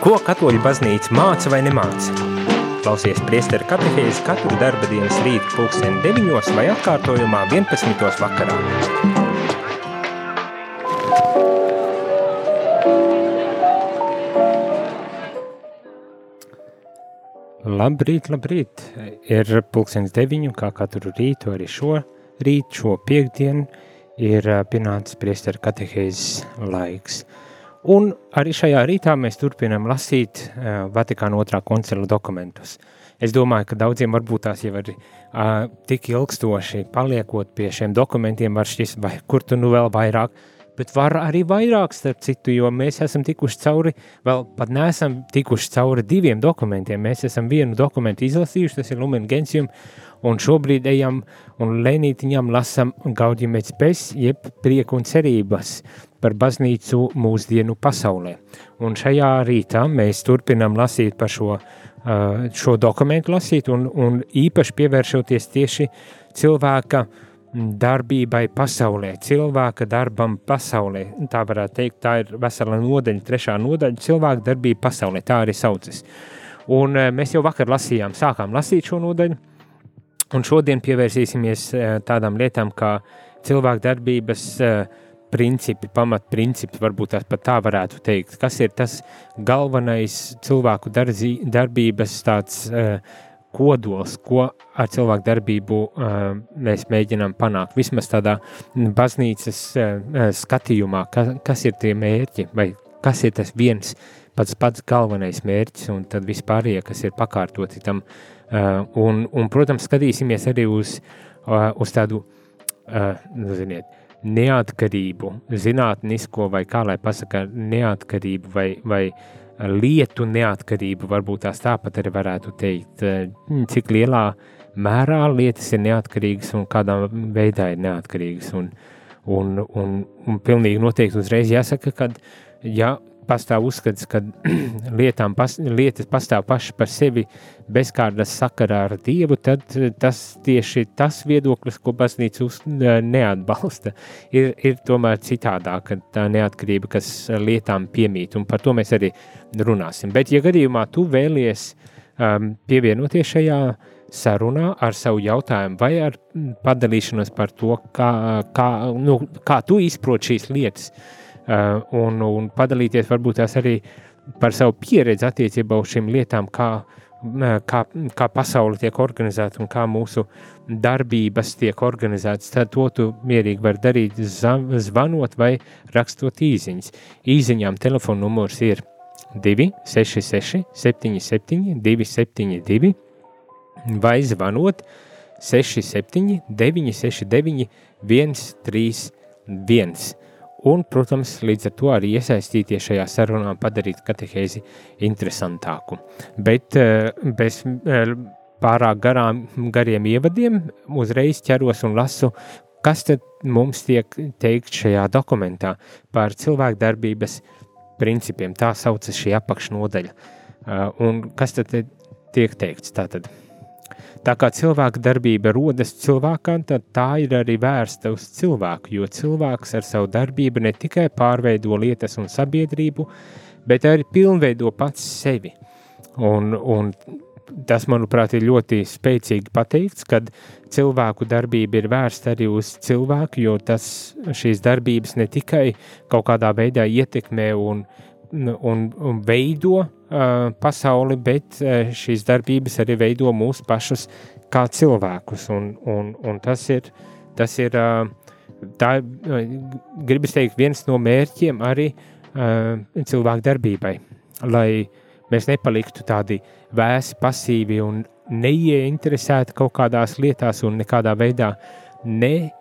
Ko katoļu baznīca māca vai nemāca? Klausies priesteru katehēzi katru darba dienas rītu pulksteni 9 vai atkārtojumā 11. vakarā. Labrīt, labrīt! Ir pulkstenis 9, kā katru rītu, arī šo rītu, šo piekdienu, ir pienācis priesteru katehēzes laiks – Un arī šajā rītā mēs turpinām lasīt uh, Vatikāna otrā koncila dokumentus. Es domāju, ka daudziem varbūt tās jau ir uh, tik ilgstoši paliekot pie šiem dokumentiem, var šķist, vai kur tu nu vēl vairāk, bet var arī vairāk starp citu, jo mēs esam tikuši cauri, vēl pat neesam tikuši cauri diviem dokumentiem. Mēs esam vienu dokumentu izlasījuši, tas ir Lumen Gentium, un šobrīd ejam un lēnītiņām lasam Gaudium et Spes, jeb prieku un cerības par baznīcu mūsdienu pasaulē. Un šajā rītā mēs turpinām lasīt par šo, šo dokumentu lasīt un, un īpaši pievēršoties tieši cilvēka darbībai pasaulē, cilvēka darbam pasaulē. Tā varētu teikt, tā ir vesela nodaļa, trešā nodaļa, cilvēka darbība pasaulē, tā arī saucas. Un mēs jau vakar lasījām, sākām lasīt šo nodaļu, un šodien pievērsīsimies tādām lietām kā cilvēka darbības uh, principi, pamatprincipi, varbūt tās pat tā varētu teikt. Kas ir tas galvenais cilvēku darzi, darbības tāds uh, kodols, ko ar cilvēku darbību uh, mēs mēģinām panākt? Vismaz tādā baznīcas uh, skatījumā, ka, kas ir tie mērķi, vai kas ir tas viens pats pats galvenais mērķis, un tad vispārējie, kas ir pakārtoti tam. Uh, un, un, protams, skatīsimies arī uz, uh, uz tādu, uh, nu, ziniet, neatkarību, zinātnisko vai kā lai pasaka, neatkarību vai, vai lietu neatkarību, varbūt tās tāpat arī varētu teikt, hmm, cik lielā mērā lietas ir neatkarīgas un kādā veidā ir neatkarīgas. Un, un, un, un pilnīgi noteikti uzreiz jāsaka, ka ja pastāv uzskats, ka lietām, pas, lietas pastāv paši par sevi bez kādas sakarā ar Dievu, tad tas tieši tas viedoklis, ko baznīca uz, neatbalsta, ir, ir tomēr citādāk, tā neatkarība, kas lietām piemīt, un par to mēs arī runāsim. Bet, ja gadījumā tu vēlies um, pievienoties šajā sarunā ar savu jautājumu vai ar padalīšanos par to, kā, kā, nu, kā tu izprot šīs lietas, Uh, un, un padalīties varbūt tās arī par savu pieredzi attiecībā uz šīm lietām, kā, kā, kā pasaule tiek organizēta un kā mūsu darbības tiek organizētas, tad to tu mierīgi var darīt zvanot vai rakstot īziņas. Īziņām telefona numurs ir 266 77 272 vai zvanot 67 969 131. Un, protams, līdz ar to arī iesaistīties šajā sarunā, padarīt katehēzi interesantāku. Bet eh, bez eh, pārāk garām, gariem ievadiem uzreiz ķeros un lasu, kas tad mums tiek teikt šajā dokumentā par cilvēku darbības principiem. Tā saucas šī apakšnodaļa. Eh, un kas tad tiek teikts? Tātad Tā kā cilvēka darbība rodas cilvēkā, tad tā ir arī vērsta uz cilvēku, jo cilvēks ar savu darbību ne tikai pārveido lietas un sabiedrību, bet arī pilnveido pats sevi. Un, un tas, manuprāt, ir ļoti spēcīgi pateikts, kad cilvēku darbība ir vērsta arī uz cilvēku, jo tas šīs darbības ne tikai kaut kādā veidā ietekmē un, un, un veido uh, pasauli, bet uh, šīs darbības arī veido mūs pašus kā cilvēkus. Un, un, un tas ir, tas ir uh, tā, gribas teikt, viens no mērķiem arī cilvēku darbībai, lai mēs nepaliktu tādi vēsi, pasīvi un neieinteresēti kaut kādās lietās un nekādā veidā ne,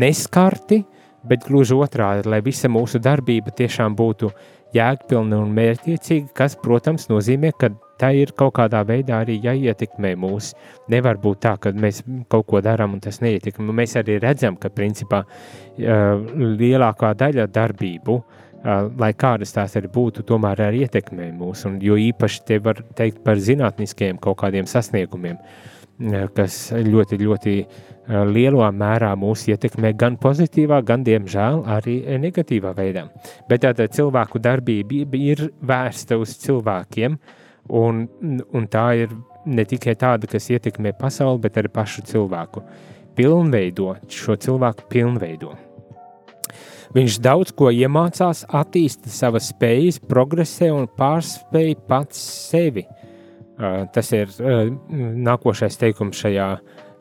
neskarti, bet gluži otrādi, lai visa mūsu darbība tiešām būtu jēgpilna un mērķiecīga, kas, protams, nozīmē, ka tā ir kaut kādā veidā arī jāietekmē mūs. Nevar būt tā, ka mēs kaut ko darām un tas neietekmē. Mēs arī redzam, ka principā lielākā daļa darbību, lai kādas tās arī būtu, tomēr arī ietekmē mūs. Un, jo īpaši te var teikt par zinātniskiem kaut kādiem sasniegumiem. Kas ļoti, ļoti lielā mērā mūs ietekmē gan pozitīvā, gan, diemžēl, arī negatīvā veidā. Bet tāda cilvēku darbība ir vērsta uz cilvēkiem, un, un tā ir ne tikai tāda, kas ietekmē pasauli, bet arī pašu cilvēku. Pilnveido šo cilvēku pilnveido. Viņš daudz ko iemācās, attīsta savas spējas, progresē un pārspēj pats sevi. Tas ir nākošais teikums šajā,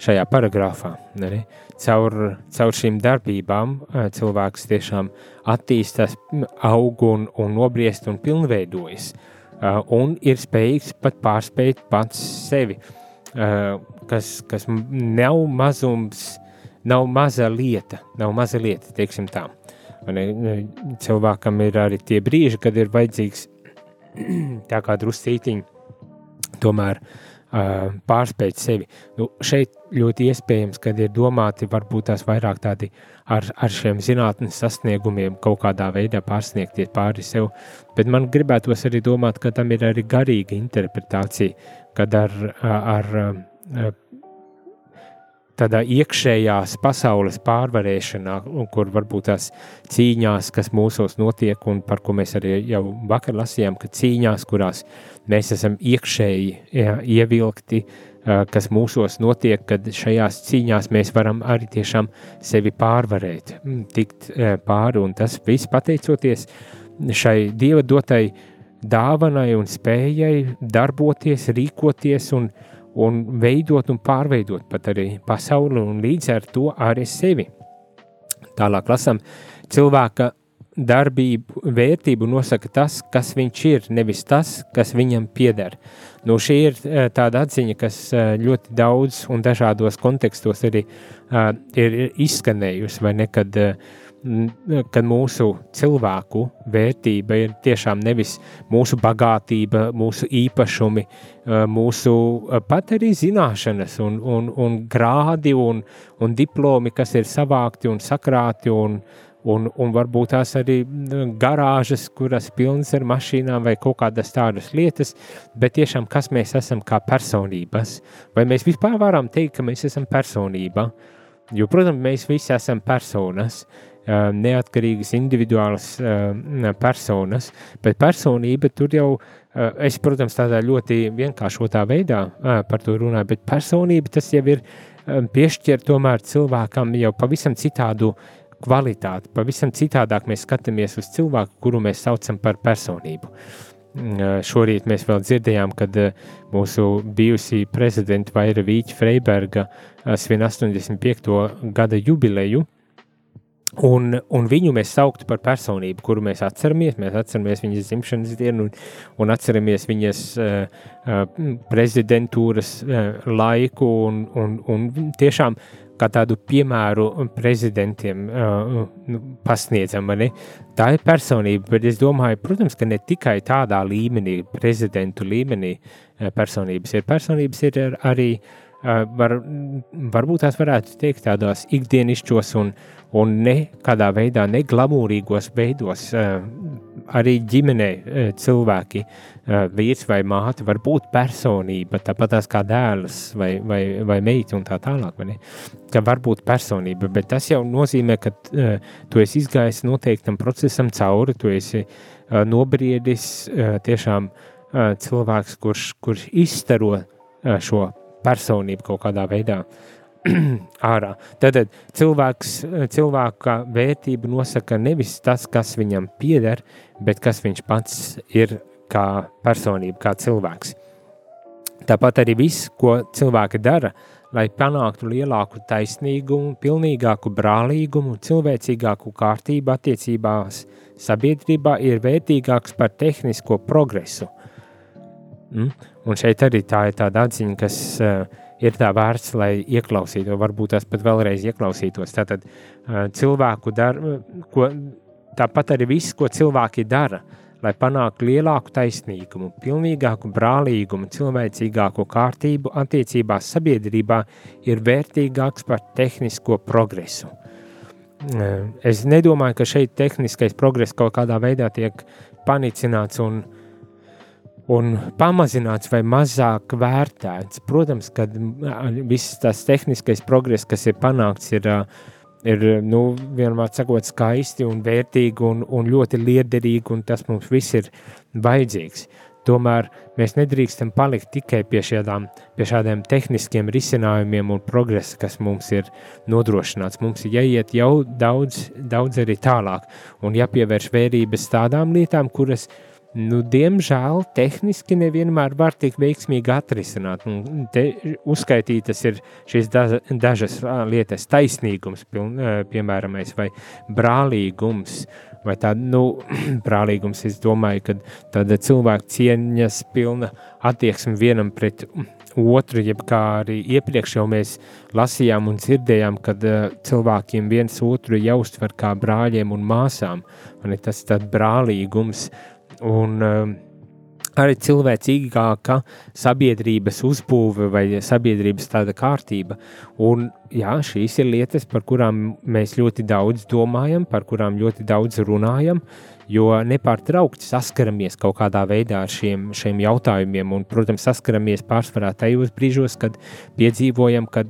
šajā paragrāfā. Arī. Caur, caur šīm darbībām cilvēks tiešām attīstās, aug un, un nobriest un pilnveidojas. Un ir spējīgs pat pārspēt pats sevi, kas, kas nav mazums, nav maza lieta, nav maza lieta, teiksim tā. Cilvēkam ir arī tie brīži, kad ir vajadzīgs tā kā druscītiņi tomēr uh, pārspēt sevi. Nu, šeit ļoti iespējams, kad ir domāti varbūt tās vairāk tādi ar, ar šiem zinātnes sasniegumiem kaut kādā veidā pārsniegties pāri sev, bet man gribētos arī domāt, ka tam ir arī garīga interpretācija, kad ar, ar, ar tādā iekšējās pasaules pārvarēšanā, kur varbūt tās cīņās, kas mūsos notiek, un par ko mēs arī jau vakar lasījām, ka cīņās, kurās mēs esam iekšēji jā, ievilkti, kas mūsos notiek, kad šajās cīņās mēs varam arī tiešām sevi pārvarēt, tikt pāri, un tas viss pateicoties šai Dieva dotai dāvanai un spējai darboties, rīkoties un, un veidot un pārveidot pat arī pasauli un līdz ar to arī sevi. Tālāk lasām, cilvēka darbību, vērtību nosaka tas, kas viņš ir, nevis tas, kas viņam pieder. Nu, šī ir eh, tāda atziņa, kas eh, ļoti daudz un dažādos kontekstos arī uh, ir izskanējusi, vai nekad uh, kad mūsu cilvēku vērtība ir tiešām nevis mūsu bagātība, mūsu īpašumi, mūsu pat arī zināšanas un, un, un grādi un, un diplomi, kas ir savākti un sakrāti un, un, un varbūt tās arī garāžas, kuras pilnas ar mašīnām vai kaut kādas tādas lietas, bet tiešām kas mēs esam kā personības, vai mēs vispār varam teikt, ka mēs esam personība, jo, protams, mēs visi esam personas, neatkarīgas, individuālas personas, bet personība tur jau, es, protams, tādā ļoti vienkāršotā veidā par to runāju, bet personība tas jau ir piešķir tomēr cilvēkam jau pavisam citādu kvalitāti, pavisam citādāk mēs skatāmies uz cilvēku, kuru mēs saucam par personību. Šorīt mēs vēl dzirdējām, kad mūsu bijusī prezidenta Vaira Vīķa Freiberga svin 85. gada jubileju, Un, un viņu mēs sauktu par personību, kuru mēs atceramies. Mēs atceramies viņas dzimšanas dienu un, un atceramies viņas uh, uh, prezidentūras uh, laiku un, un, un tiešām kā tādu piemēru prezidentiem uh, pasniedzam. Ne? Tā ir personība, bet es domāju, protams, ka ne tikai tādā līmenī, prezidentu līmenī personības ir. Personības ir arī uh, var, varbūt tās varētu teikt tādos ikdienišķos un, un ne kādā veidā, ne glamūrīgos veidos. Arī ģimenē cilvēki, vīrs vai māte, var būt personība, tāpat tās kā dēls vai, vai, vai meita un tā tālāk. Ka var būt personība, bet tas jau nozīmē, ka tu esi izgājis noteiktam procesam cauri, tu esi nobriedis tiešām cilvēks, kurš, kurš izstaro šo personību kaut kādā veidā ārā. Tad cilvēks, cilvēka vērtību nosaka nevis tas, kas viņam pieder, bet kas viņš pats ir kā personība, kā cilvēks. Tāpat arī viss, ko cilvēki dara, lai panāktu lielāku taisnīgumu, pilnīgāku brālīgumu, cilvēcīgāku kārtību attiecībās sabiedrībā, ir vērtīgāks par tehnisko progresu – Mm? Un šeit arī tā ir tāda atziņa, kas uh, ir tā vērts, lai ieklausītos, varbūt tas pat vēlreiz ieklausītos. Tātad uh, cilvēku dara, ko, tāpat arī viss, ko cilvēki dara, lai panāktu lielāku taisnīgumu, pilnīgāku brālīgumu, cilvēcīgāku kārtību attiecībās sabiedrībā, ir vērtīgāks par tehnisko progresu. Uh, es nedomāju, ka šeit tehniskais progress kaut kādā veidā tiek panicināts un uh, un pamazināts vai mazāk vērtēts. Protams, ka viss tas tehniskais progress, kas ir panākts, ir, ir nu, vienmēr sakot, skaisti un vērtīgi un, un ļoti liederīgi, un tas mums viss ir vajadzīgs. Tomēr mēs nedrīkstam palikt tikai pie, šādām, pie šādiem tehniskiem risinājumiem un progresa, kas mums ir nodrošināts. Mums ir jāiet jau daudz, daudz arī tālāk un jāpievērš vērības tādām lietām, kuras mēs nu, diemžēl tehniski nevienmēr var tik veiksmīgi atrisināt. Un te uzskaitītas ir šīs daža, dažas lietas, taisnīgums, piln, piemēram, vai brālīgums. Vai tā, nu, brālīgums, es domāju, ka tāda cilvēka cieņas pilna attieksme vienam pret otru, jeb kā arī iepriekš jau mēs lasījām un dzirdējām, kad uh, cilvēkiem viens otru jāuztver kā brāļiem un māsām. Man ir tas brālīgums, un um, arī cilvēcīgāka sabiedrības uzbūve vai sabiedrības tāda kārtība. Un, jā, šīs ir lietas, par kurām mēs ļoti daudz domājam, par kurām ļoti daudz runājam, jo nepārtraukti saskaramies kaut kādā veidā ar šiem, šiem jautājumiem. Un, protams, saskaramies pārsvarā tajos brīžos, kad piedzīvojam, kad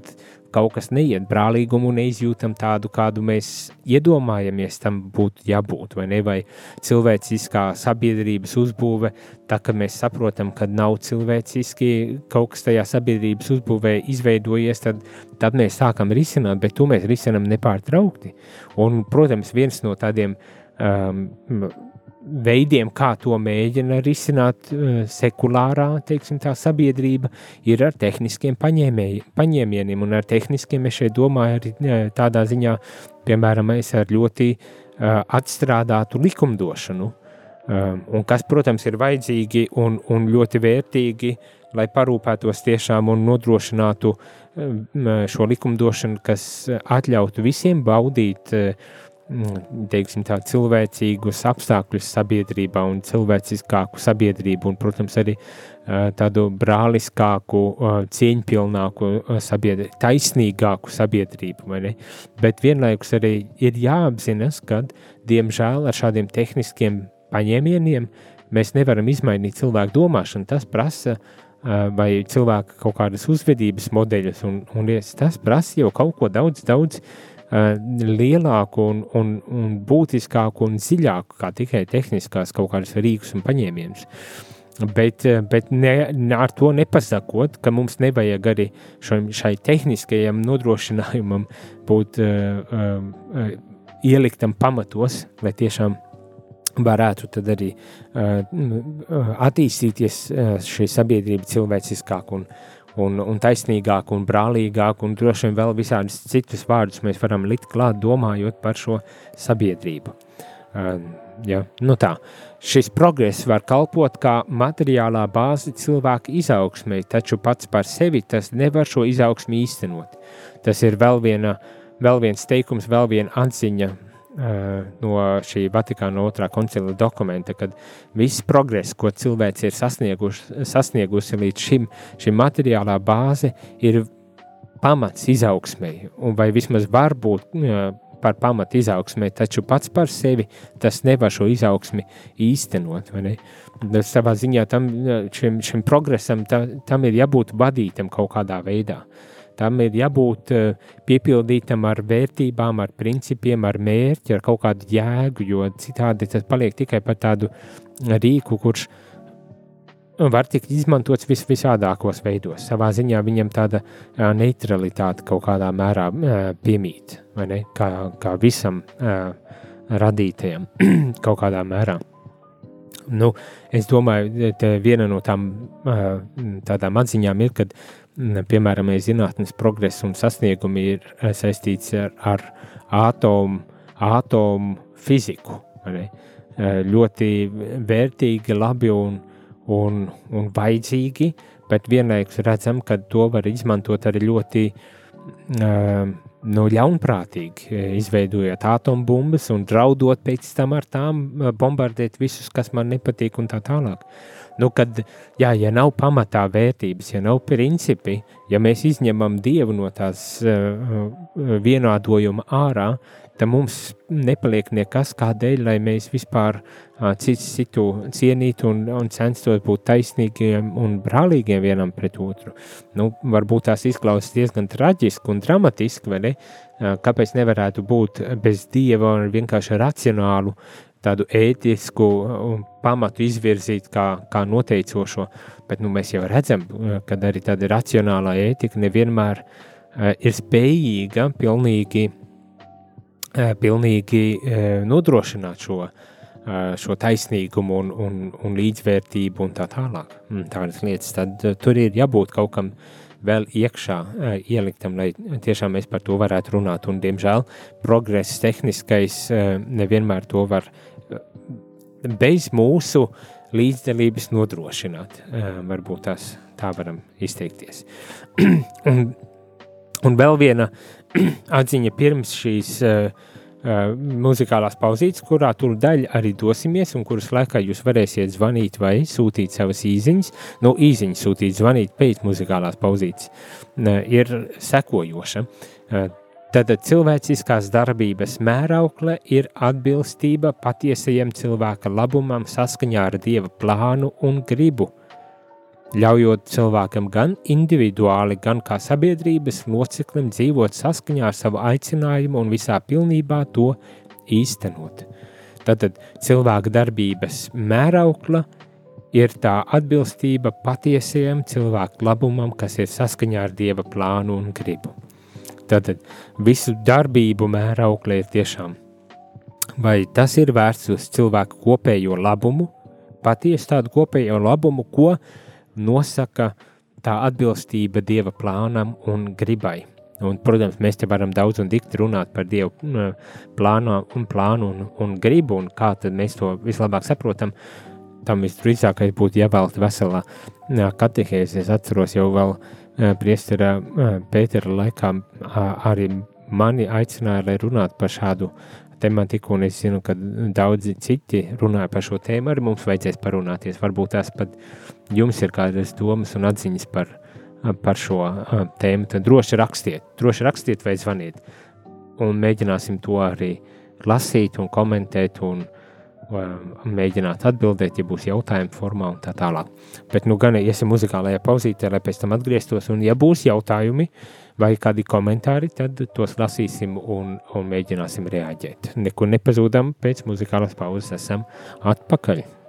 kaut kas neiet brālīgumu neizjūtam tādu, kādu mēs iedomājamies tam būtu jābūt, vai ne, vai cilvēciskā sabiedrības uzbūve, tā ka mēs saprotam, ka nav cilvēciski kaut kas tajā sabiedrības uzbūvē izveidojies, tad, tad mēs sākam risināt, bet to mēs risinām nepārtraukti. Un, protams, viens no tādiem um, veidiem, kā to mēģina risināt uh, sekulārā teiksim, sabiedrība, ir ar tehniskiem paņēmieniem. Un ar tehniskiem es šeit domāju arī uh, tādā ziņā, piemēram, ar ļoti uh, atstrādātu likumdošanu. Um, un kas, protams, ir vajadzīgi un, un ļoti vērtīgi, lai parūpētos tiešām un nodrošinātu šo likumdošanu, kas atļautu visiem baudīt uh, teiksim, tā, cilvēcīgus apstākļus sabiedrībā un cilvēciskāku sabiedrību, un, protams, arī tādu brāliskāku, cieņpilnāku sabiedrību, taisnīgāku sabiedrību. Bet vienlaikus arī ir jāapzinās, ka, diemžēl, ar šādiem tehniskiem paņēmieniem mēs nevaram izmainīt cilvēku domāšanu. Tas prasa vai cilvēka kaut kādas uzvedības modeļus, un, un tas prasa jau kaut ko daudz, daudz lielāku un, un, un būtiskāku un dziļāku kā tikai tehniskās kaut kādas rīkus un paņēmienus. Bet, eh, bet ne, ar to nepasakot, ka mums nevajag arī šai, šai tehniskajam nodrošinājumam būt uh, uh, ieliktam pamatos, lai tiešām varētu arī uh, attīstīties uh, šī sabiedrība cilvēciskāk un, un, un taisnīgāk un brālīgāk, un droši vien vēl visādus citus vārdus mēs varam likt klāt, domājot par šo sabiedrību. Uh, ja, nu tā. Šis progress var kalpot kā materiālā bāze cilvēka izaugsmei, taču pats par sevi tas nevar šo izaugsmu īstenot. Tas ir vēl, viena, vēl viens teikums, vēl viena atziņa no šī Vatikāna otrā koncila dokumenta, kad viss progress, ko cilvēks ir sasniegusi līdz šim, šī materiālā bāze ir pamats izaugsmēji, vai vismaz var būt eh, par pamatu izaugsmē, taču pats par sevi tas nevar šo izaugsmi īstenot. Savā ziņā tam, šim, šim progresam ta, tam ir jābūt vadītam kaut kādā veidā. Uh, Tam ir jābūt eh, piepildītam ar vērtībām, ar principiem, ar mērķi, ar kaut kādu jēgu, jo citādi tas paliek tikai par tādu rīku, kurš var tikt izmantots vis visādākos veidos. Savā ziņā viņam tāda uh, neutralitāte kaut kādā mērā uh, piemīt? Kā, kā visam radītajam kaut kādā mērā. Nu, es domāju, ka viena no tām tādām atziņām ir, kad piemēram, zinātnes progress un sasniegumi ir eh, saistīts ar, ar atomu, atomu fiziku. Eh, ļoti vērtīgi, labi un, un, un vajadzīgi, bet vienlaikus redzam, ka to var izmantot arī ļoti uh, nu, ļaunprātīgi, izveidojot atombumbas un draudot pēc tam ar tām bombardēt visus, kas man nepatīk un tā tālāk. Uh, Nu, kad, jā, ja nav pamatā vērtības, ja nav principi, ja mēs izņemam dievu no tās uh, vienādojuma ārā, tad mums nepaliek nekas kādēļ, lai mēs vispār cits citu cienītu un, un censtos būt taisnīgiem un brālīgiem vienam pret otru. Nu, varbūt tās izklausās diezgan traģiski un dramatiski, vai ne? Kāpēc nevarētu būt bez dieva un vienkārši racionālu tādu ētisku pamatu izvirzīt kā, kā noteicošo, bet nu, mēs jau redzam, ka arī tāda racionālā ētika nevienmēr uh, ir spējīga pilnīgi uh, pilnīgi nodrošināt šo, šo taisnīgumu un, un, un līdzvērtību un tā tālāk. Mm, tādas lietas, tad tur ir jābūt kaut kam vēl iekšā ieliktam, lai tiešām mēs par to varētu runāt. Un, diemžēl, progress tehniskais nevienmēr to var bez mūsu līdzdalības nodrošināt. Varbūt tās tā varam izteikties. un, un vēl viena atziņa pirms šīs uh, muzikālās pauzītes, kurā tur daļa arī dosimies, un kuras laikā jūs varēsiet zvanīt vai sūtīt savas īziņas. Nu, īziņas sūtīt, zvanīt pēc muzikālās pauzītes, uh, ir sekojoša. Uh, Tātad cilvēciskās darbības mēraukle ir atbilstība patiesajam cilvēka labumam saskaņā ar Dieva plānu un gribu – ļaujot cilvēkam gan individuāli, gan kā sabiedrības loceklim dzīvot saskaņā ar savu aicinājumu un visā pilnībā to īstenot. Tātad cilvēka darbības mēraukla ir tā atbilstība patiesajam cilvēku labumam, kas ir saskaņā ar Dieva plānu un gribu. Tātad visu darbību mēraukla ir tiešām, vai tas ir vērsts uz cilvēku kopējo labumu, patiesu tādu kopējo labumu, ko nosaka tā atbilstība Dieva plānam un gribai. Un, protams, mēs te varam daudz un dikti runāt par Dievu plānu un, plānu un, un gribu, un kā mēs to vislabāk saprotam. Tam visdrīzākais būtu jāvēlta veselā katehēze. Es atceros jau vēl priestera Pētera laikā arī mani aicināja, lai runātu par šādu tematiku, un es zinu, ka daudzi citi runāja par šo tēmu, arī mums vajadzēs parunāties. Varbūt tās pat jums ir kādas domas un atziņas par, par šo tēmu, tad droši rakstiet, droši rakstiet vai zvaniet, un mēģināsim to arī lasīt un komentēt un mēģināt atbildēt, ja būs jautājumi formā un tā tālāk. Bet nu gan iesim muzikālajā pauzītē, lai pēc tam atgrieztos, un ja būs jautājumi, vai kādi komentāri, tad tos lasīsim un, un mēģināsim reaģēt. Nekur nepazūdam, pēc muzikālās pauzes esam atpakaļ.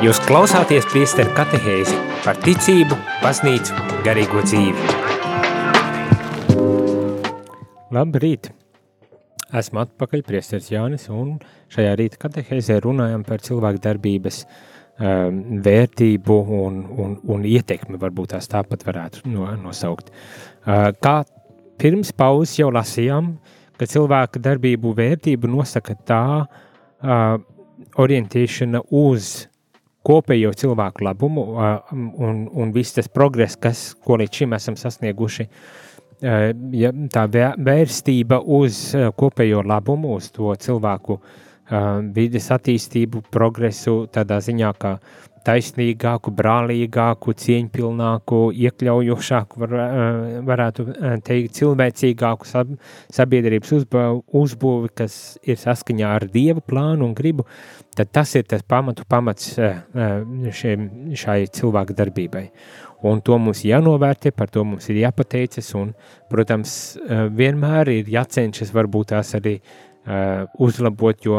Jūs klausāties priesteru katehēzi par ticību, baznīcu, garīgo dzīvi. Labrīt! Esmu atpakaļ priesteris Jānis un šajā rīta katehēzē runājam par cilvēku darbības um, vērtību un, un, un ietekmi, varbūt tās tāpat varētu no, nosaukt. Uh, kā pirms pauzes jau lasījām, ka cilvēka darbību vērtību nosaka tā uh, orientēšana uz kopējo cilvēku labumu un, un viss tas progress, kas, ko līdz šim esam sasnieguši, ja tā vērstība uz kopējo labumu, uz to cilvēku vides attīstību, progresu, tādā ziņā, ka taisnīgāku, brālīgāku, cieņpilnāku, iekļaujošāku, var, varētu teikt, cilvēcīgāku sabiedrības uzbūvi, kas ir saskaņā ar Dieva plānu un gribu, tad tas ir tas pamatu pamats šiem, šai cilvēku darbībai. Un to mums jānovērtē, par to mums ir jāpateicas, un, protams, vienmēr ir jācenšas varbūt tās arī Uh, uzlabot, jo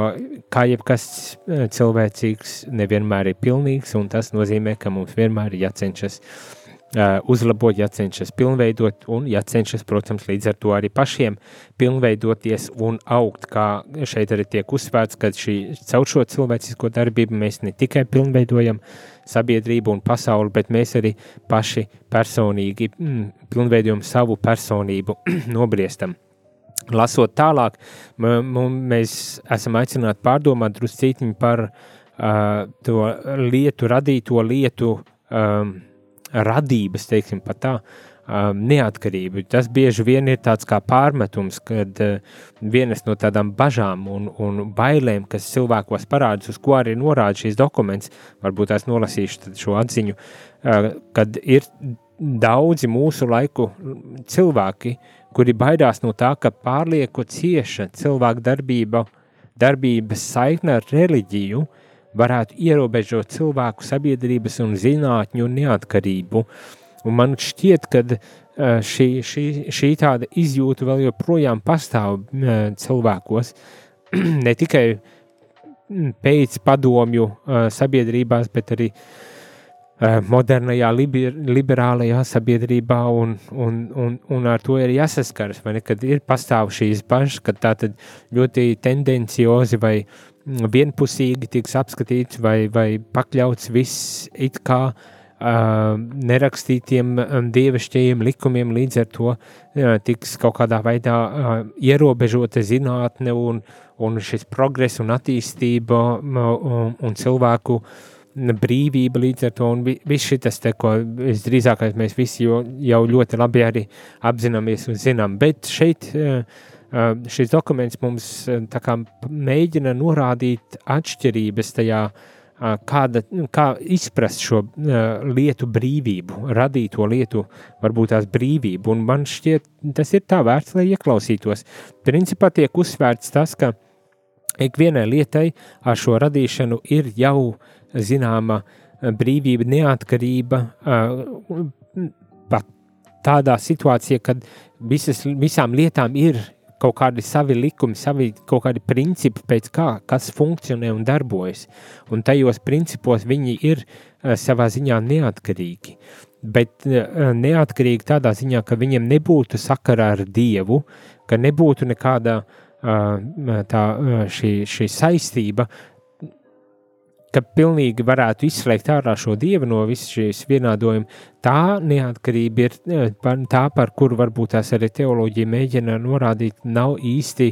kā jebkas uh, cilvēcīgs nevienmēr ir pilnīgs, un tas nozīmē, ka mums vienmēr ir jācenšas uh, uzlabot, jācenšas pilnveidot, un jācenšas, protams, līdz ar to arī pašiem pilnveidoties un augt, kā šeit arī tiek uzsvērts, ka šī caur šo cilvēcisko darbību mēs ne tikai pilnveidojam sabiedrību un pasauli, bet mēs arī paši personīgi mm, pilnveidojam savu personību, nobriestam lasot tālāk, mēs esam aicināti pārdomāt druscītiņu par uh, to lietu, radīto lietu um, radības, teiksim, tā, um, neatkarību. Tas bieži vien ir tāds kā pārmetums, kad uh, vienas no tādām bažām un, un bailēm, kas cilvēkos parādās, uz ko arī norāda šīs dokuments, varbūt tās nolasīšu šo atziņu, uh, kad ir daudzi mūsu laiku cilvēki, uh, kuri baidās no tā, ka pārlieku cieša cilvēka darbība, darbības saikne ar reliģiju varētu ierobežot cilvēku sabiedrības un zinātņu neatkarību. Un man šķiet, ka šī, šī, šī tāda izjūta vēl joprojām pastāv cilvēkos, ne tikai pēc padomju sabiedrībās, bet arī modernajā liber, liberālajā sabiedrībā, un, un, un, un ar to ir ne, kad ir pastāv šīs bažas, ka tā ļoti tendenciozi vai vienpusīgi tiks apskatīts vai, vai pakļauts viss it kā uh, nerakstītiem dievišķajiem likumiem, līdz ar to tiks kaut kādā veidā ierobežota zinātne un, un šis progress un attīstība un, un cilvēku brīvība līdz ar to, un viss te, ko visdrīzākais mēs visi jau, jau ļoti labi arī apzināmies un zinām, bet šeit šis dokuments mums tā kā mēģina norādīt atšķirības tajā uh, kāda, nu, kā izprast šo uh, lietu brīvību, radīto lietu, varbūt tās brīvību. Un man šķiet, tas ir tā vērts, lai ieklausītos. Principā tiek uzsvērts tas, ka ikvienai lietai ar šo radīšanu ir jau zināma brīvība, neatkarība, uh, pat tādā situācijā, kad visas, visām lietām ir kaut kādi savi likumi, savi kaut kādi principi, pēc kā kas funkcionē un darbojas. Un tajos principos viņi ir uh, savā ziņā neatkarīgi. Bet neatkarīgi tādā ziņā, ka viņiem nebūtu sakara ar Dievu, ka nebūtu nekāda uh, tā, šī, šī saistība ka pilnīgi varētu izslēgt ārā šo dievu no visas šīs vienādojuma, tā neatkarība ir tā, par kuru varbūt tās arī teoloģija mēģina norādīt, nav īsti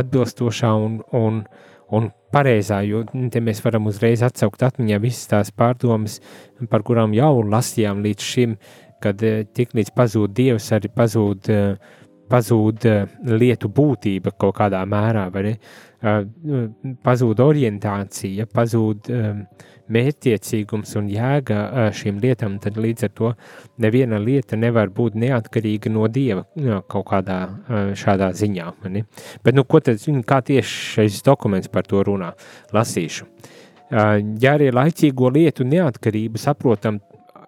atbilstošā un, un, un pareizā, jo te mēs varam uzreiz atsaukt atmiņā visas tās pārdomas, par kurām jau lasījām līdz šim, kad tik līdz pazūd dievs, arī pazūd, uh, pazūd uh, lietu būtība kaut kādā mērā, vai ne? Uh, pazūd orientācija, pazūd mērķtiecīgums un jēga šīm lietām, tad līdz ar to neviena lieta nevar būt neatkarīga no Dieva kaut kādā šādā ziņā. Ne? Bet, nu, ko tad, kā tieši šis dokuments par to runā? Lasīšu. Ja arī laicīgo lietu neatkarību saprotam,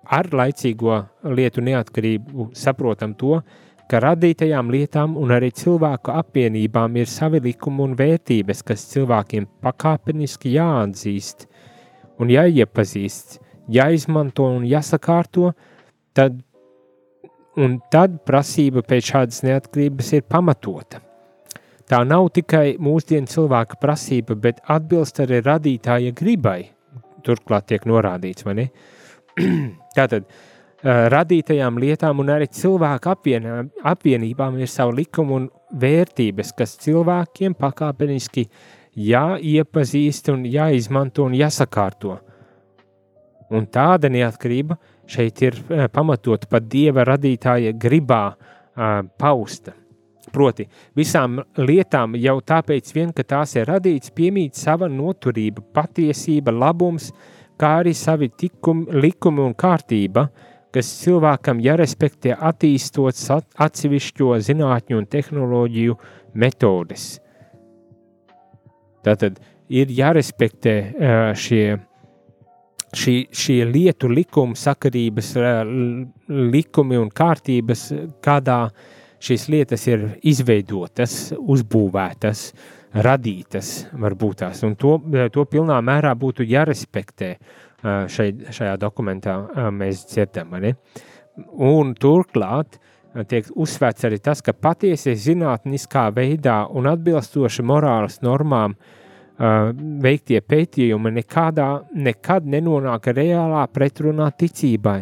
ar laicīgo lietu neatkarību saprotam to, ka radītajām lietām un arī cilvēku apvienībām ir savi likumi un vērtības, kas cilvēkiem pakāpeniski jāatzīst un jāiepazīst, jāizmanto un jāsakārto, tad, un tad prasība pēc šādas neatkarības ir pamatota. Tā nav tikai mūsdienu cilvēka prasība, bet atbilst arī radītāja gribai. Turklāt tiek norādīts, vai ne? Tātad, uh, radītajām lietām un arī cilvēku apvienā, apvienībām ir savu likumu un vērtības, kas cilvēkiem pakāpeniski jāiepazīst un jāizmanto un jāsakārto. Un tāda neatkarība šeit ir eh, pamatot pat Dieva radītāja gribā uh, pausta. Proti, visām lietām jau tāpēc vien, ka tās ir radīts, piemīt sava noturība, patiesība, labums, kā arī savi tikumi, likumi un kārtība, uh, kas cilvēkam jārespektē attīstot atsevišķo zinātņu un tehnoloģiju metodes. Tātad ir jārespektē šie, šie, šie lietu likumi, sakarības likumi un kārtības, kādā šīs lietas ir izveidotas, uzbūvētas, radītas, varbūt tās, un to, to pilnā mērā būtu jārespektē šai, šajā dokumentā mēs dzirdam. Un turklāt tiek uzsvērts arī tas, ka patiesi zinātniskā veidā un atbilstoši morāles normām veiktie pētījumi nekādā, nekad nenonāk reālā pretrunā ticībai,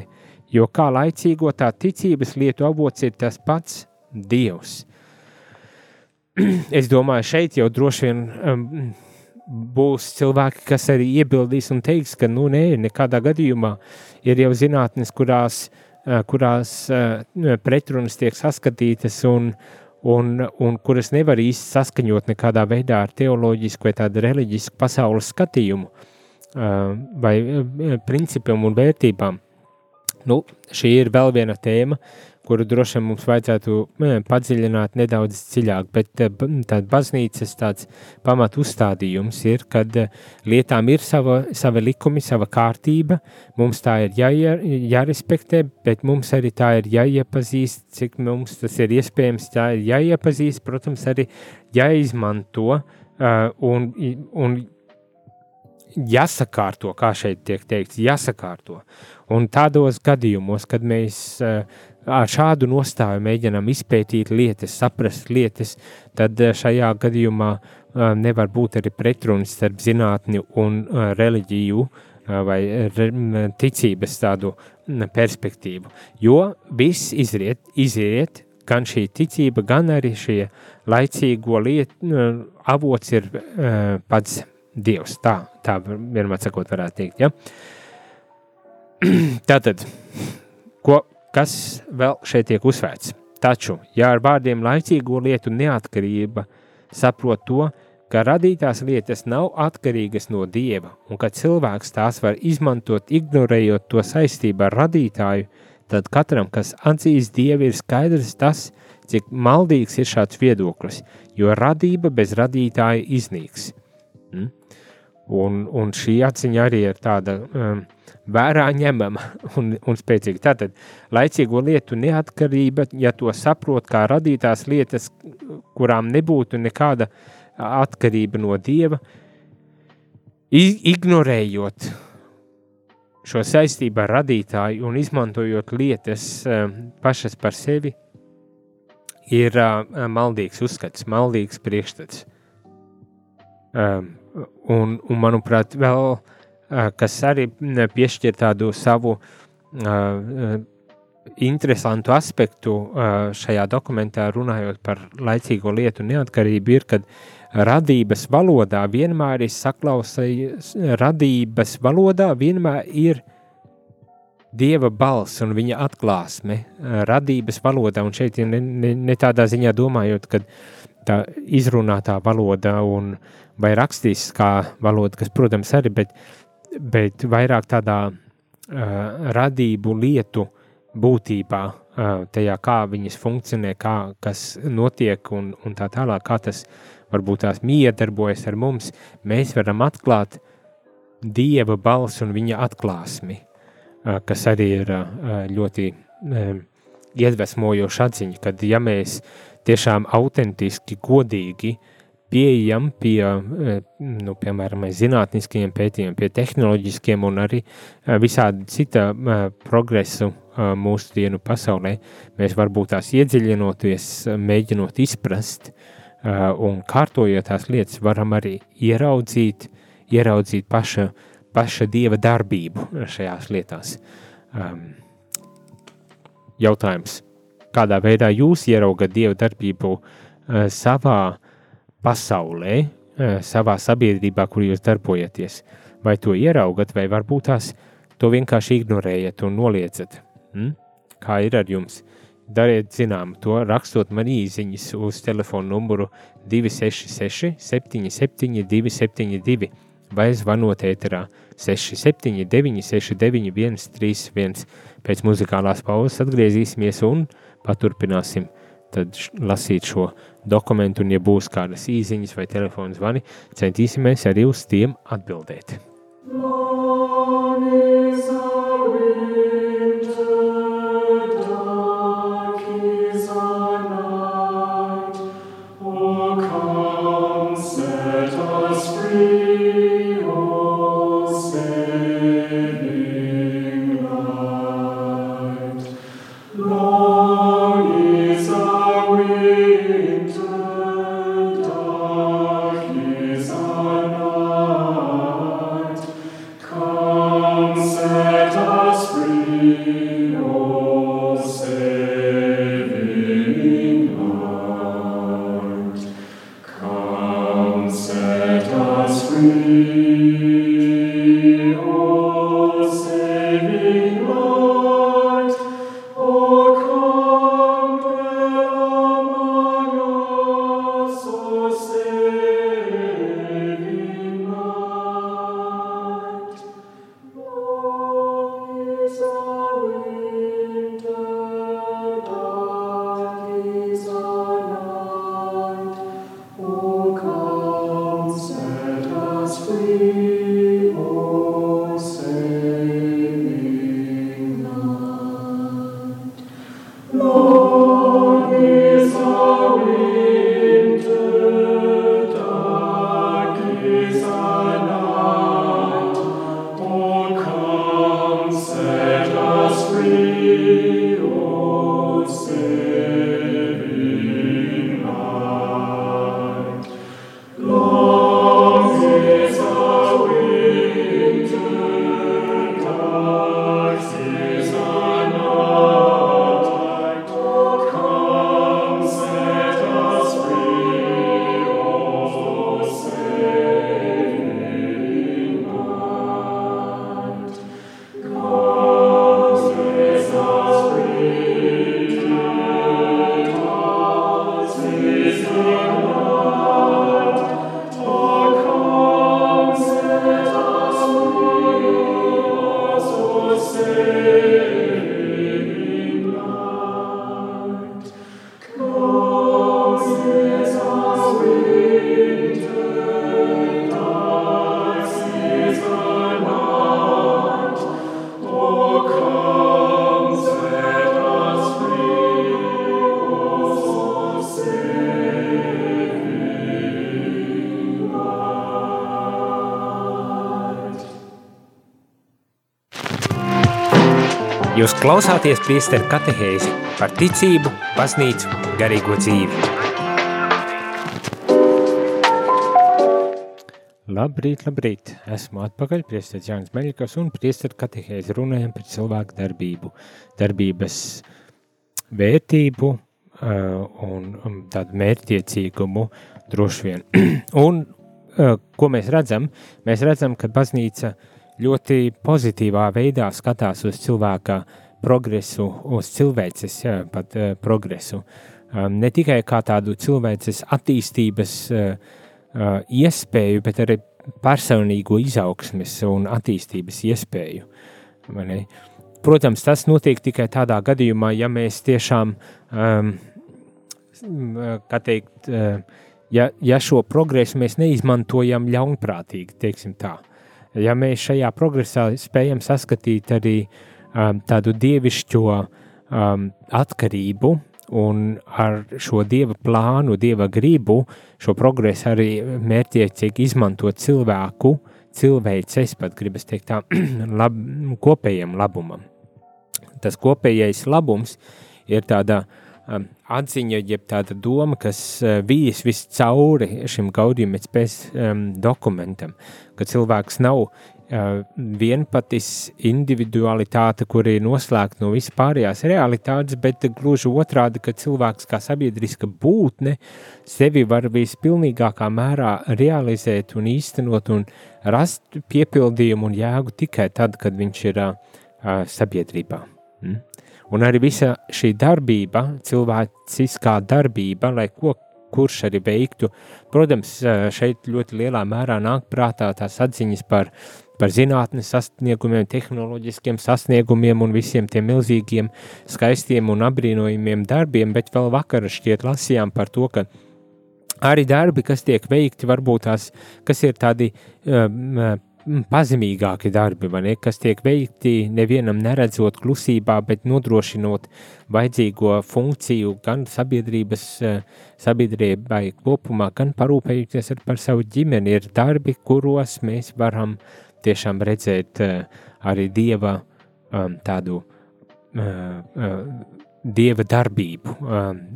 jo kā laicīgo tā ticības lietu avots ir tas pats Dievs. Es domāju, šeit jau droši vien būs cilvēki, kas arī iebildīs un teiks, ka nu, nē, nekādā gadījumā ir jau zinātnes, kurās, eh, kurās eh, pretrunas tiek saskatītas un, un, un kuras nevar īsti saskaņot nekādā veidā ar teoloģisku vai tādu reliģisku pasaules skatījumu eh, vai principiem un vērtībām. Nu, šī ir vēl viena tēma, kuru droši vien mums vajadzētu padziļināt nedaudz dziļāk, bet eh, tāds baznīcas tāds pamat uzstādījums ir, kad eh, lietām ir sava, sava likumi, sava kārtība, mums tā ir jā, jārespektē, bet mums arī tā ir jāiepazīst, cik mums tas ir iespējams, tā ir jāiepazīst, protams, arī jāizmanto uh, un, un jāsakārto, kā šeit tiek teikts, jāsakārto. Un tādos gadījumos, kad mēs ar šādu nostāju mēģinām izpētīt lietas, saprast lietas, tad šajā gadījumā nevar būt arī pretrunis starp zinātni un reliģiju vai ticības tādu perspektīvu. Jo viss izriet, izriet gan šī ticība, gan arī šie laicīgo lietu avots ir pats Dievs. Tā, tā vienmēr sakot varētu teikt, ja? Tātad, ko, kas vēl šeit tiek uzsvērts? Taču, ja ar vārdiem laicīgo lietu neatkarība saprot to, ka radītās lietas nav atkarīgas no dieva un ka cilvēks tās var izmantot, ignorējot to saistību ar radītāju, tad katram, kas atzīs dievu, ir skaidrs tas, cik maldīgs ir šāds viedoklis, jo radība bez radītāja iznīks. Un, un šī atziņa arī ir tāda um, vērā ņemama un, un spēcīga. Tātad laicīgo lietu neatkarība, ja to saprot kā radītās lietas, kurām nebūtu nekāda atkarība no Dieva, ignorējot šo saistību ar radītāju un izmantojot lietas um, pašas par sevi, ir uh, maldīgs uzskats, maldīgs priekšstats. Um, un, un, manuprāt, vēl kas arī piešķir tādu savu uh, interesantu aspektu uh, šajā dokumentā, runājot par laicīgo lietu neatkarību, ir, kad radības valodā vienmēr ir saklausījis, radības valodā vienmēr ir Dieva balss un viņa atklāsme. Radības valodā, un šeit ne, ne, ne tādā ziņā domājot, ka tā izrunātā valoda un, vai rakstiskā valoda, kas, protams, arī, bet, bet vairāk tādā uh, radību lietu būtībā, uh, tajā, kā viņas funkcionē, kā, kas notiek un, un tā tālāk, kā tas varbūt tās miedarbojas ar mums, mēs varam atklāt Dieva balsi un viņa atklāsmi, uh, kas arī ir uh, ļoti um, iedvesmojoša atziņa, kad ja mēs tiešām autentiski, godīgi uh, pieejam pie, eh, nu, piemēram, zinātniskiem pētījumiem, pie tehnoloģiskiem un arī eh, visādi cita eh, progresu mūsu dienu pasaulē, mēs varbūt tās iedziļinoties, mēģinot izprast un kārtojot tās lietas, varam arī ieraudzīt, ieraudzīt paša, paša dieva darbību šajās lietās. Um, jautājums, kādā veidā jūs ieraugat dieva darbību savā uh, pasaulē, eh, savā sabiedrībā, kur jūs darbojaties. Vai to ieraugat, vai varbūt tās to vienkārši ignorējat un noliedzat? Hmm? Kā ir ar jums? Dariet zinām to, rakstot man īsiņas uz telefona numuru 266 77 272 vai zvanot ēterā 679 69 131. Pēc muzikālās pauzes atgriezīsimies un paturpināsim tad lasīt šo dokumentu, un, ja būs kādas īsiņas vai telefona zvani, centīsimies arī uz tiem atbildēt. Long Jūs klausāties priesteru katehēzi par ticību, baznīcu, garīgo dzīvi. Labrīt, labrīt! Esmu atpakaļ, priesteris Jānis Meļikas un priesteru katehēzi runājam par cilvēku darbību, darbības vērtību uh, un um, tādu mērķtiecīgumu droši vien. un uh, ko mēs redzam? Mēs redzam, ka baznīca uh, ļoti pozitīvā veidā skatās uz cilvēka progresu, uz cilvēces jā, pat uh, progresu. Um, ne tikai kā tādu cilvēces attīstības uh, uh, iespēju, bet arī personīgo izaugsmes un attīstības iespēju. Protams, tas notiek tikai tādā gadījumā, ja mēs tiešām, um, kā teikt, uh, ja, ja šo progresu mēs neizmantojam ļaunprātīgi, teiksim tā ja mēs šajā progresā spējam saskatīt arī um, tādu dievišķo um, atkarību un ar šo dieva plānu, dieva gribu, šo progresu arī mērķiecīgi izmantot cilvēku, cilvēks, es pat gribas teikt tā, lab, kopējiem labumam. Tas kopējais labums ir tāda uh, atziņa, jeb tāda doma, kas uh, vijas viscauri šim gaudījuma pēc um, dokumentam, ka cilvēks nav uh, vienpatis individualitāte, kur ir noslēgta no vispārējās realitātes, bet gluži otrādi, ka cilvēks kā sabiedriska būtne sevi var vispilnīgākā mērā realizēt un īstenot un rast piepildījumu un jēgu tikai tad, kad viņš ir uh, sabiedrībā. Mm? Un arī visa šī darbība, cilvēciskā darbība, lai ko kurš arī veiktu, protams, šeit ļoti lielā mērā nāk prātā tās atziņas par, par zinātnes sasniegumiem, tehnoloģiskiem sasniegumiem un visiem tiem milzīgiem, skaistiem un apbrīnojumiem darbiem, bet vēl vakar šķiet lasījām par to, ka arī darbi, kas tiek veikti, varbūt tās, kas ir tādi um, pazemīgāki darbi, ne, kas tiek veikti nevienam neredzot klusībā, bet nodrošinot vajadzīgo funkciju gan sabiedrības, eh, sabiedrībai kopumā, gan parūpējoties par savu ģimeni. Ir darbi, kuros mēs varam tiešām redzēt eh, arī Dieva um, tādu uh, dieva darbību,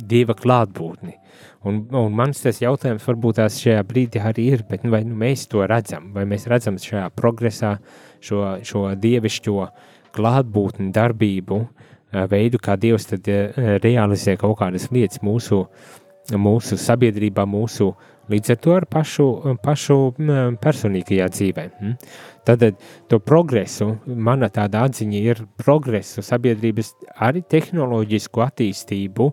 dieva klātbūtni. Un, un mans tas jautājums varbūt tās šajā brīdī arī ir, bet vai nu mēs to redzam, vai mēs redzam šajā progresā šo, šo dievišķo klātbūtni darbību, veidu, kā Dievs tad realizē kaut kādas lietas mūsu, mūsu sabiedrībā, mūsu Līdz ar to ar pašu, pašu personīgajā dzīvē. Tad to progresu, mana tāda atziņa ir progresu sabiedrības arī tehnoloģisku attīstību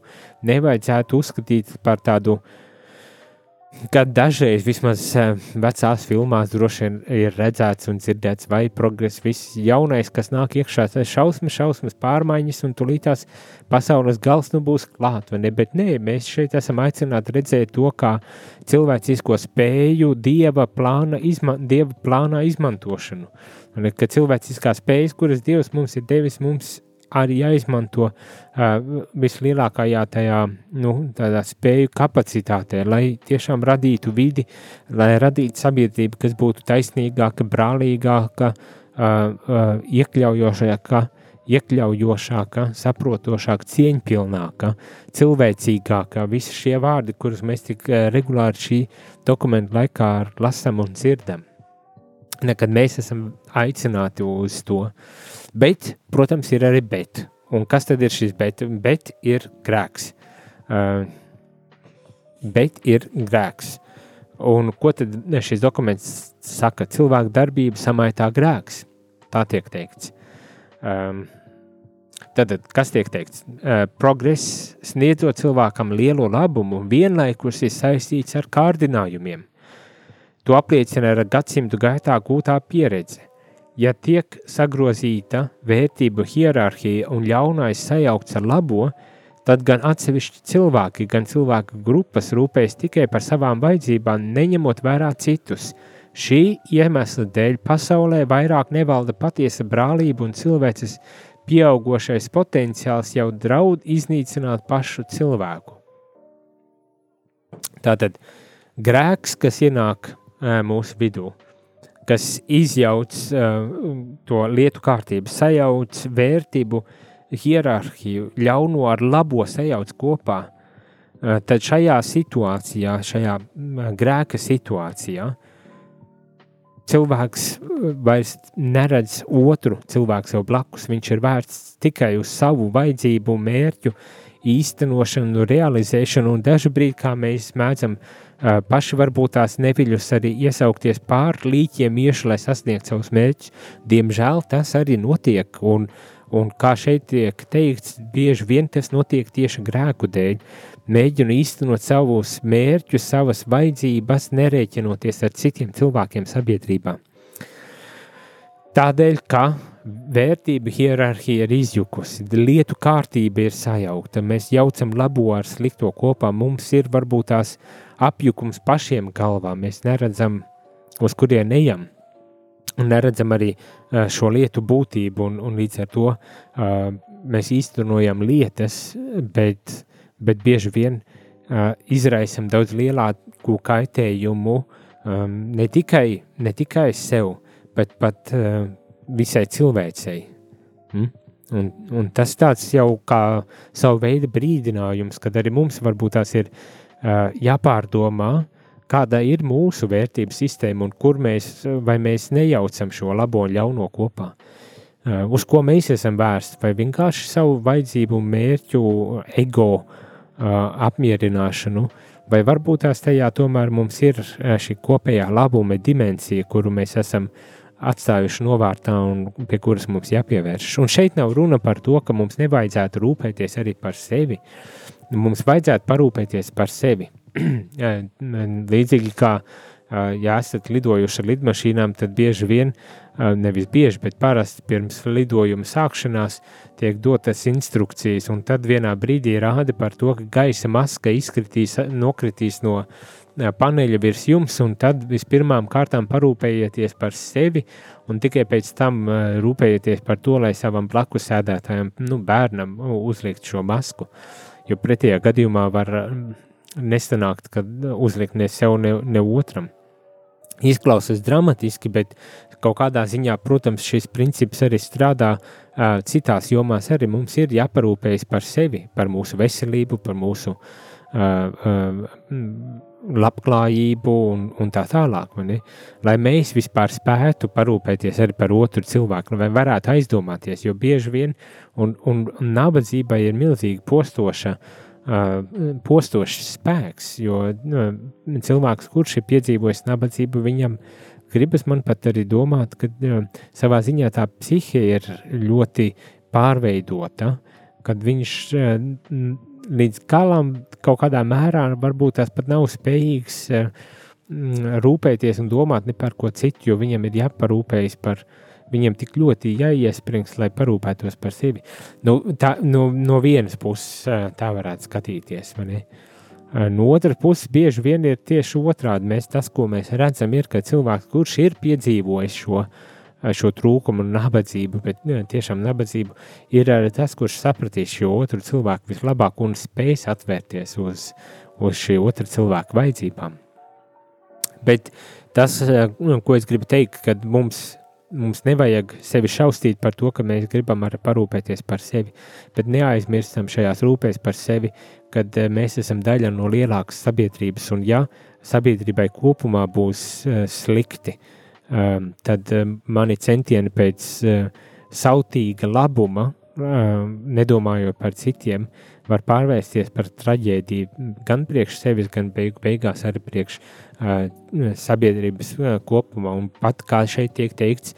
nevajadzētu uzskatīt par tādu uh, Kad dažreiz, vismaz eh, vecās filmās, droši vien ir redzēts un dzirdēts, vai progress, viss jaunais, kas nāk iekšā, tas šausmas, šausmas pārmaiņas, un tūlītās pasaules gals nu būs klāt, vai ne? Bet nē, mēs šeit esam aicināti redzēt to, kā cilvēcisko spēju dieva plāna, izma, dieva plānā izmantošanu. Ka cilvēciskās spējas, kuras dievs mums ir devis, mums arī jāizmanto uh, vislielākajā tajā nu, spēju kapacitātē, lai tiešām radītu vidi, lai radītu sabiedrību, kas būtu taisnīgāka, brālīgāka, uh, uh, iekļaujošāka, iekļaujošāka, saprotošāka, cieņpilnāka, cilvēcīgāka. Visi šie vārdi, kurus mēs tik regulāri šī dokumenta laikā lasām un dzirdam. Nekad mēs esam aicināti uz to. Uh, Bet, protams, ir arī bet. Un kas tad ir šis bet? Bet ir grēks. Uh, bet ir grēks. Un ko tad šis dokuments saka? Cilvēka darbība samaitā grēks. Tā tiek teikts. Um, Tad, kas tiek teikts? Uh, progress sniedzot cilvēkam lielo labumu, vienlaikus ir saistīts ar kārdinājumiem. To apliecina ar gadsimtu gaitā gūtā pieredze. Ja tiek sagrozīta vērtību hierarhija un ļaunais sajaukts ar labo, tad gan atsevišķi cilvēki, gan cilvēku grupas rūpējas tikai par savām vajadzībām, neņemot vērā citus. Šī iemesla dēļ pasaulē vairāk nevalda patiesa brālība un cilvēces pieaugošais potenciāls jau draud iznīcināt pašu cilvēku. Tātad grēks, kas ienāk mūsu vidū, kas izjauc to lietu kārtību, sajauc vērtību, hierarhiju, ļauno ar labo sajauc kopā, tad šajā situācijā, šajā grēka situācijā, cilvēks vairs neredz otru cilvēku sev blakus. Viņš ir vērsts tikai uz savu vajadzību, mērķu īstenošanu, realizēšanu, un brīdi, kā mēs mēdzam paši varbūt tās neviļus arī iesaukties pār līķiem iešu, lai sasniegtu savus mērķus, diemžēl tas arī notiek, un, un kā šeit tiek teikts, bieži vien tas notiek tieši grēku dēļ, mēģinu īstenot savus mērķus, savas vajadzības, nerēķinoties ar citiem cilvēkiem sabiedrībā. Tādēļ, ka vērtība hierarhija ir izjukusi, lietu kārtība ir sajaukta, mēs jaucam labo ar slikto kopā, mums ir varbūt tās apjukums pašiem galvā, mēs neredzam, uz kurien ejam, un neredzam arī šo lietu būtību, un, un līdz ar to uh, mēs īstenojam lietas, bet bet bieži vien uh, izraisam daudz lielāku kaitējumu um, ne, tikai, ne tikai sev, bet pat uh, visai cilvēcei. Mm? Un, un tas tāds jau kā savu veidu brīdinājums, kad arī mums varbūt tās ir uh, jāpārdomā, kāda ir mūsu vērtību sistēma un kur mēs, vai mēs nejaucam šo labo un ļauno kopā. Uh, uz ko mēs esam vērsti, vai vienkārši savu vajadzību, mērķu, ego uh, apmierināšanu, vai varbūt tās tajā tomēr mums ir šī kopējā labuma dimensija, kuru mēs esam atstājuši novārtā un pie kuras mums jāpievērš. Un šeit nav runa par to, ka mums nevajadzētu rūpēties arī par sevi. Mums vajadzētu parūpēties par sevi. Līdzīgi kā ja esat lidojuši ar lidmašīnām, tad bieži vien, nevis bieži, bet parasti pirms lidojuma sākšanās tiek dotas instrukcijas, un tad vienā brīdī rāda par to, ka gaisa maska izkritīs, nokritīs no paneļa virs jums, un tad vispirmām kārtām parūpējieties par sevi, un tikai pēc tam rūpējieties par to, lai savam blakus sēdētājam, nu, bērnam uzliekt šo masku, jo pretējā gadījumā var nestanākt, kad uzlikt ne sev, ne, ne otram izklausās dramatiski, bet kaut kādā ziņā, protams, šis princips arī strādā uh, citās jomās. Arī mums ir jāparūpējas par sevi, par mūsu veselību, par mūsu uh, uh, labklājību un, un tā tālāk. Lai mēs vispār spētu parūpēties arī par otru cilvēku, vai varētu aizdomāties, jo bieži vien un, un, un nabadzība ir milzīgi postoša. Uh, postošs spēks, jo nu, cilvēks, kurš ir piedzīvojis nabadzību, viņam gribas man pat arī domāt, ka nu, savā ziņā tā psihe ir ļoti pārveidota, kad viņš līdz galam kaut kādā mērā varbūt tās pat nav spējīgs rūpēties un domāt ne par ko citu, jo viņam ir jāparūpējas par viņiem tik ļoti jāiesprings, lai parūpētos par sevi. Nu, tā, no, no vienas puses tā varētu skatīties. No otras puses, bieži vien ir tieši otrādi. Mēs tas, ko mēs redzam, ir, ka cilvēks, kurš ir piedzīvojis šo, šo trūkumu un nabadzību, bet ne, tiešām nabadzību, ir arī tas, kurš sapratīs šo otru cilvēku vislabāk un spēs atvērties uz, uz šī otra cilvēka vajadzībām. Bet tas, ko es gribu teikt, kad mums mums nevajag sevi šausmīt par to, ka mēs gribam arī parūpēties par sevi, bet neaizmirstam šajās rūpēs par sevi, kad eh, mēs esam daļa no lielākas sabiedrības, un ja sabiedrībai kopumā būs uh, slikti, um, tad um, mani centieni pēc uh, sautīga labuma, uh, nedomājot par citiem, var pārvērsties par traģēdiju gan priekš sevis, gan beigu, beigās arī priekš sabiedrības kopumā. Un pat kā šeit tiek teikts,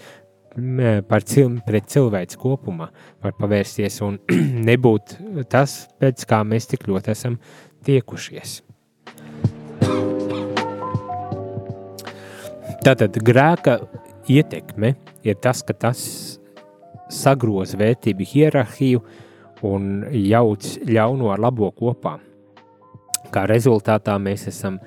par cil, pret cilvēku kopumā var pavērsties un nebūt tas, pēc kā mēs tik ļoti esam tiekušies. Tātad grēka ietekme ir tas, ka tas sagroza vērtību hierarhiju un jauc ļauno ar labo kopā. Kā rezultātā mēs esam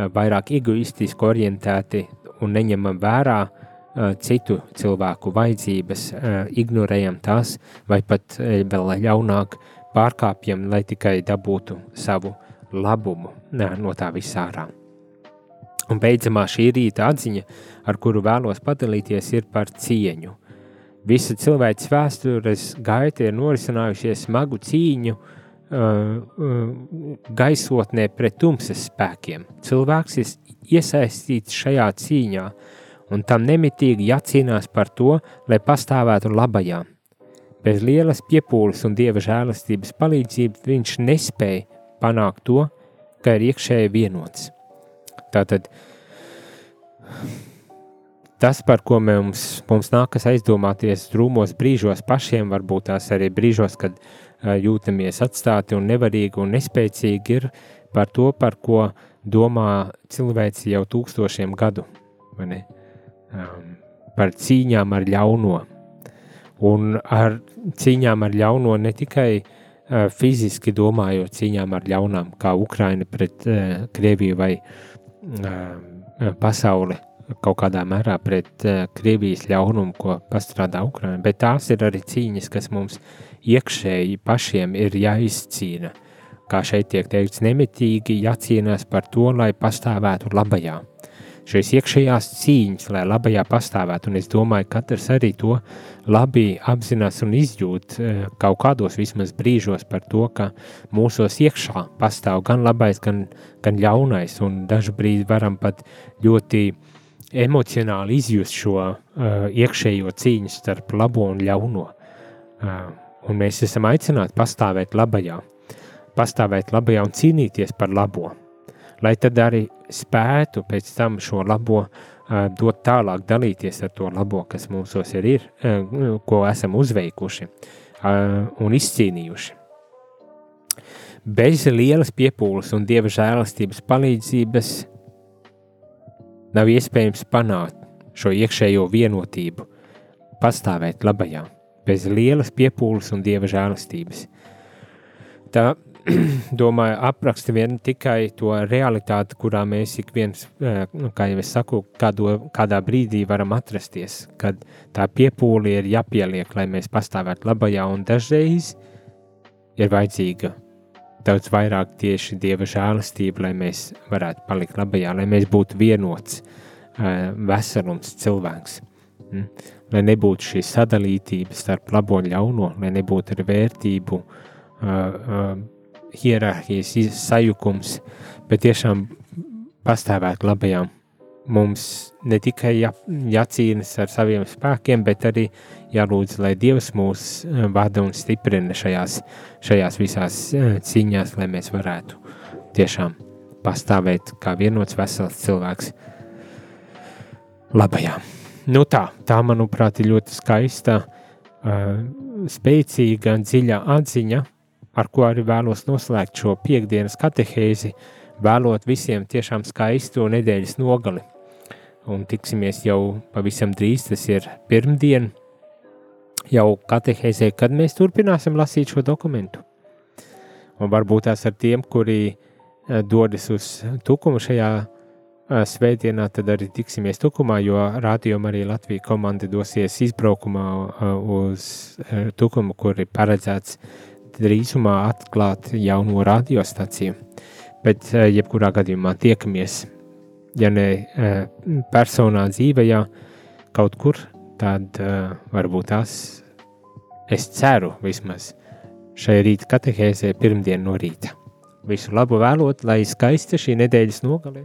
Eh, vairāk egoistiski orientēti un neņemam vērā uh, citu cilvēku vajadzības, uh, ignorējam tās, vai pat vēl ļaunāk pārkāpjam, lai tikai dabūtu savu labumu no tā visā ārā. Un beidzamā šī rīta atziņa, ar kuru vēlos padalīties, ir par cieņu. Visa cilvēks vēstures gaita ir norisinājušies smagu cīņu uh, uh, gaisotnē pret tumsas spēkiem. Cilvēks ir iesaistīts šajā cīņā, un tam nemitīgi jācīnās par to, lai pastāvētu labajā. Bez lielas piepūles un dieva žēlastības palīdzības viņš nespēja panākt to, ka ir iekšēji vienots. Tātad tas, par ko mums, mums nākas aizdomāties drūmos brīžos pašiem, varbūt tās arī brīžos, kad jūtamies atstāti un nevarīgi un nespēcīgi, ir par to, par ko domā cilvēci jau tūkstošiem gadu, um, par cīņām ar ļauno. Un ar cīņām ar ļauno ne tikai uh, fiziski domājot cīņām ar ļaunām, kā Ukraina pret uh, Krieviju vai uh, pasauli kaut kādā mērā pret uh, Krievijas ļaunumu, ko pastrādā Ukraina, bet tās ir arī cīņas, kas mums iekšēji pašiem ir jāizcīna. Kā šeit tiek teikts, nemitīgi jācīnās par to, lai pastāvētu labajā. Šīs iekšējās cīņas, lai labajā pastāvētu, un es domāju, ka katrs arī to labi apzinās un izjūt kaut kādos vismaz brīžos par to, ka mūsos iekšā pastāv gan labais, gan, gan ļaunais, un dažu brīdi varam pat ļoti emocionāli izjust šo uh, iekšējo cīņu starp labo un ļauno. Uh, un mēs esam aicināti pastāvēt labajā, pastāvēt labajā un cīnīties par labo, lai tad arī spētu pēc tam šo labo dot tālāk, dalīties ar to labo, kas mūsos ir, ir ko esam uzveikuši un izcīnījuši. Bez lielas piepūles un dieva žēlastības palīdzības Nav iespējams panākt šo iekšējo vienotību, pastāvēt labajā, bez lielas piepūles un dieva žēlastības. Tā, domāju, apraksta vien tikai to realitāti, kurā mēs ik viens, eh, nu, kā jau es saku, kādo, kādā brīdī varam atrasties, kad tā piepūle ir jāpieliek, lai mēs pastāvētu labajā, un dažreiz ir vajadzīga daudz vairāk tieši Dieva žēlastība, lai mēs varētu palikt labajā, lai mēs būtu vienots, veselums cilvēks. Mm? Lai nebūtu šī sadalītība starp labo un ļauno, lai nebūtu ar vērtību uh, uh, hierarhijas sajukums, bet tiešām pastāvēt labajām mums ne tikai jā, jācīnas ar saviem spēkiem, bet arī jālūdz, lai Dievs mūs eh, vada un stiprina šajās, šajās visās eh, cīņās, lai mēs varētu tiešām pastāvēt kā vienots vesels cilvēks labajā. Nu tā, tā manuprāt ir ļoti skaista, uh, spēcīga dziļa atziņa, ar ko arī vēlos noslēgt šo piekdienas katehēzi, vēlot visiem tiešām skaistu nedēļas nogali un tiksimies jau pavisam drīz, tas ir pirmdien, jau katehēzē, kad mēs turpināsim lasīt šo dokumentu. Un varbūt tās ar tiem, kuri eh, dodas uz tukumu šajā eh, svētdienā, tad arī tiksimies tukumā, jo rādījuma arī Latvija komanda dosies izbraukumā eh, uz tukumu, kur ir paredzēts drīzumā atklāt jauno radiostaciju. Bet jebkurā gadījumā tiekamies ja ne eh, personā dzīvajā, kaut kur, tad eh, varbūt tās es ceru vismaz šai rīta katehēzē pirmdien no rīta. Visu labu vēlot, lai skaista šī nedēļas nogalē.